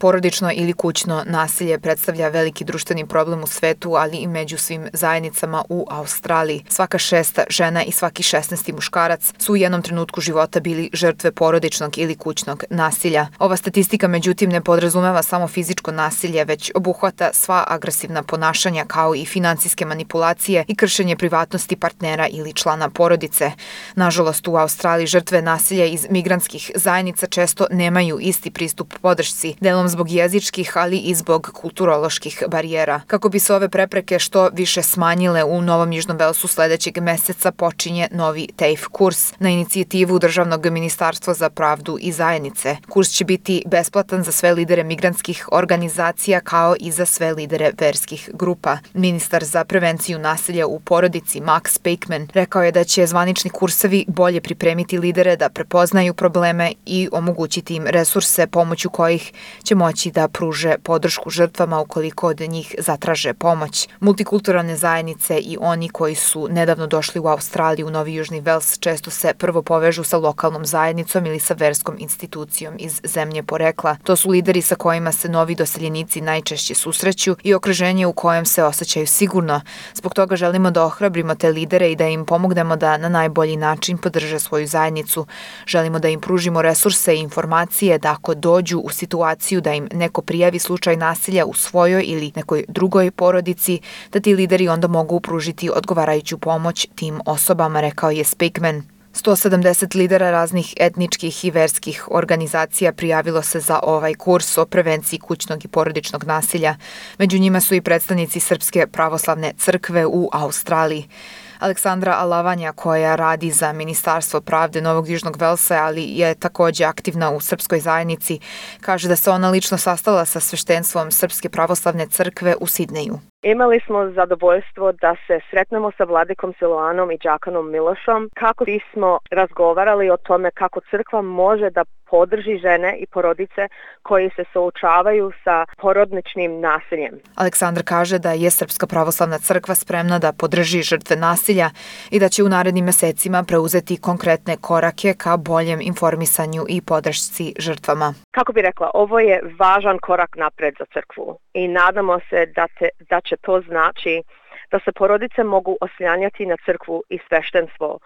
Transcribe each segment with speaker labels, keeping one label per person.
Speaker 1: Porodično ili kućno nasilje predstavlja veliki društveni problem u svetu, ali i među svim zajednicama u Australiji. Svaka šesta žena i svaki šestnesti muškarac su u jednom trenutku života bili žrtve porodičnog ili kućnog nasilja. Ova statistika međutim ne podrazumeva samo fizičko nasilje, već obuhvata sva agresivna ponašanja kao i financijske manipulacije i kršenje privatnosti partnera ili člana porodice. Nažalost, u Australiji žrtve nasilja iz migrantskih zajednica često nemaju isti pristup podršci. Delom zbog jezičkih, ali i zbog kulturoloških barijera. Kako bi se ove prepreke što više smanjile u Novom Južnom Velsu sledećeg meseca počinje novi TAFE kurs na inicijativu Državnog ministarstva za pravdu i zajednice. Kurs će biti besplatan za sve lidere migrantskih organizacija kao i za sve lidere verskih grupa. Ministar za prevenciju nasilja u porodici Max Pakeman rekao je da će zvanični kursevi bolje pripremiti lidere da prepoznaju probleme i omogućiti im resurse pomoću kojih će moći da pruže podršku žrtvama ukoliko od njih zatraže pomoć. Multikulturalne zajednice i oni koji su nedavno došli u Australiju u Novi Južni Vels često se prvo povežu sa lokalnom zajednicom ili sa verskom institucijom iz zemlje porekla. To su lideri sa kojima se novi doseljenici najčešće susreću i okruženje u kojem se osjećaju sigurno. Zbog toga želimo da ohrabrimo te lidere i da im pomognemo da na najbolji način podrže svoju zajednicu. Želimo da im pružimo resurse i informacije da ako dođu u situaciju da da im neko prijavi slučaj nasilja u svojoj ili nekoj drugoj porodici, da ti lideri onda mogu pružiti odgovarajuću pomoć tim osobama, rekao je Spakeman. 170 lidera raznih etničkih i verskih organizacija prijavilo se za ovaj kurs o prevenciji kućnog i porodičnog nasilja. Među njima su i predstavnici Srpske pravoslavne crkve u Australiji. Aleksandra Alavanja koja radi za Ministarstvo pravde Novog Južnog Velsa, ali je takođe aktivna u srpskoj zajednici, kaže da se ona lično sastala sa sveštenstvom Srpske pravoslavne crkve u Sidneju.
Speaker 2: Imali smo zadovoljstvo da se sretnemo sa vladikom Siloanom i džakanom Milošom kako bismo razgovarali o tome kako crkva može da podrži žene i porodice koji se součavaju sa porodničnim nasiljem.
Speaker 1: Aleksandar kaže da je Srpska pravoslavna crkva spremna da podrži žrtve nasilja i da će u narednim mesecima preuzeti konkretne korake ka boljem informisanju i podršci žrtvama.
Speaker 2: Kako bi rekla, ovo je važan korak napred za crkvu i nadamo se da, te, da će to znači da se porodice mogu oslanjati na crkvu i sveštenstvo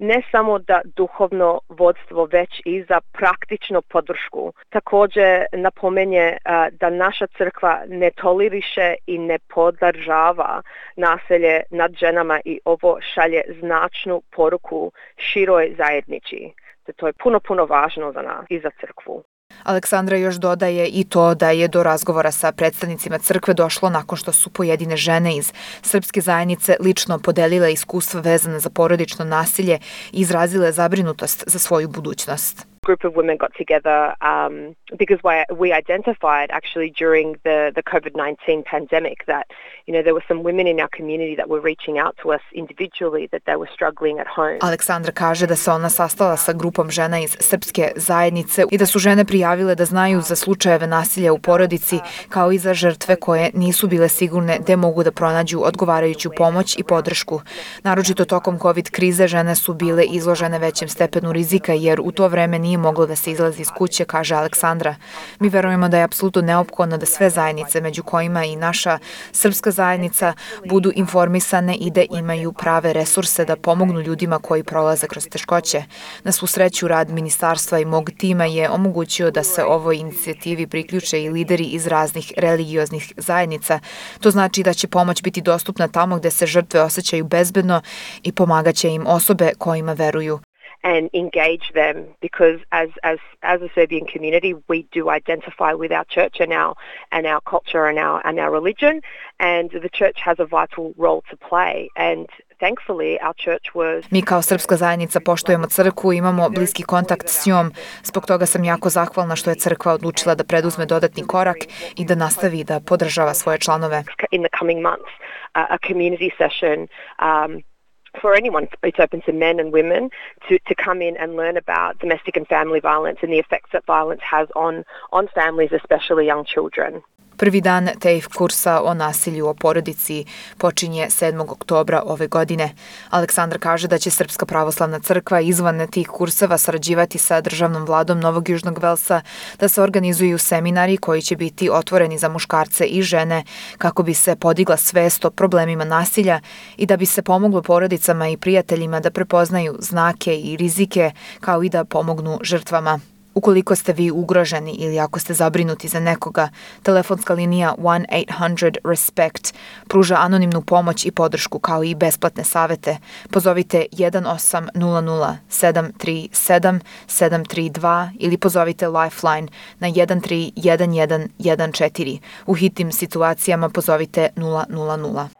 Speaker 2: ne samo da duhovno vodstvo, već i za praktičnu podršku. Takođe napomenje da naša crkva ne toleriše i ne podržava naselje nad ženama i ovo šalje značnu poruku široj zajednici. To je puno, puno važno za nas i za crkvu.
Speaker 1: Aleksandra još dodaje i to da je do razgovora sa predstavnicima crkve došlo nakon što su pojedine žene iz srpske zajednice lično podelile iskustva vezane za porodično nasilje i izrazile zabrinutost za svoju budućnost.
Speaker 2: Group of women got together um, because we identified actually during the, the COVID-19 pandemic that, you know, there were some women in our community that were reaching out to us individually that they were struggling at home.
Speaker 1: Aleksandra kaže da se ona sastala sa grupom žena iz srpske zajednice i da su žene prijavile da znaju za slučajeve nasilja u porodici kao i za žrtve koje nisu bile sigurne gde mogu da pronađu odgovarajuću pomoć i podršku. Naročito tokom COVID krize žene su bile izložene većem stepenu rizika jer u to vreme nije moglo da se izlazi iz kuće, kaže Aleksandra. Mi verujemo da je apsolutno neophodno da sve zajednice, među kojima i naša srpska zajednica, budu informisane i da imaju prave resurse da pomognu ljudima koji prolaze kroz teškoće. Na svu sreću, rad ministarstva i mog tima je omogućio da se ovoj inicijativi priključe i lideri iz raznih religioznih zajednica. To znači da će pomoć biti dostupna tamo gde se žrtve osjećaju bezbedno i pomagaće im osobe kojima veruju.
Speaker 2: And engage them because as, as, as a Serbian community, we do identify with our church and our, and our culture and our, and our religion. And the church has a vital role to play. And thankfully our church was...
Speaker 1: Mi kao srpska zajednica poštujemo crkvu i imamo bliski kontakt s njom. Zbog toga sam jako zahvalna što je crkva odlučila da preduzme dodatni korak i da nastavi da podržava svoje članove.
Speaker 2: In the coming months, a community session um, for anyone, it's open to men and women to, to come in and learn about domestic and family violence and the effects that violence has on, on families, especially young children.
Speaker 1: Prvi dan TAFE kursa o nasilju o porodici počinje 7. oktobra ove godine. Aleksandar kaže da će Srpska pravoslavna crkva izvan tih kurseva sarađivati sa državnom vladom Novog Južnog Velsa da se organizuju seminari koji će biti otvoreni za muškarce i žene kako bi se podigla svest o problemima nasilja i da bi se pomoglo porodicama i prijateljima da prepoznaju znake i rizike kao i da pomognu žrtvama. Ukoliko ste vi ugroženi ili ako ste zabrinuti za nekoga, telefonska linija 1-800-RESPECT pruža anonimnu pomoć i podršku kao i besplatne savete. Pozovite 1800 737 732 ili pozovite Lifeline na 131114. U hitnim situacijama pozovite 000.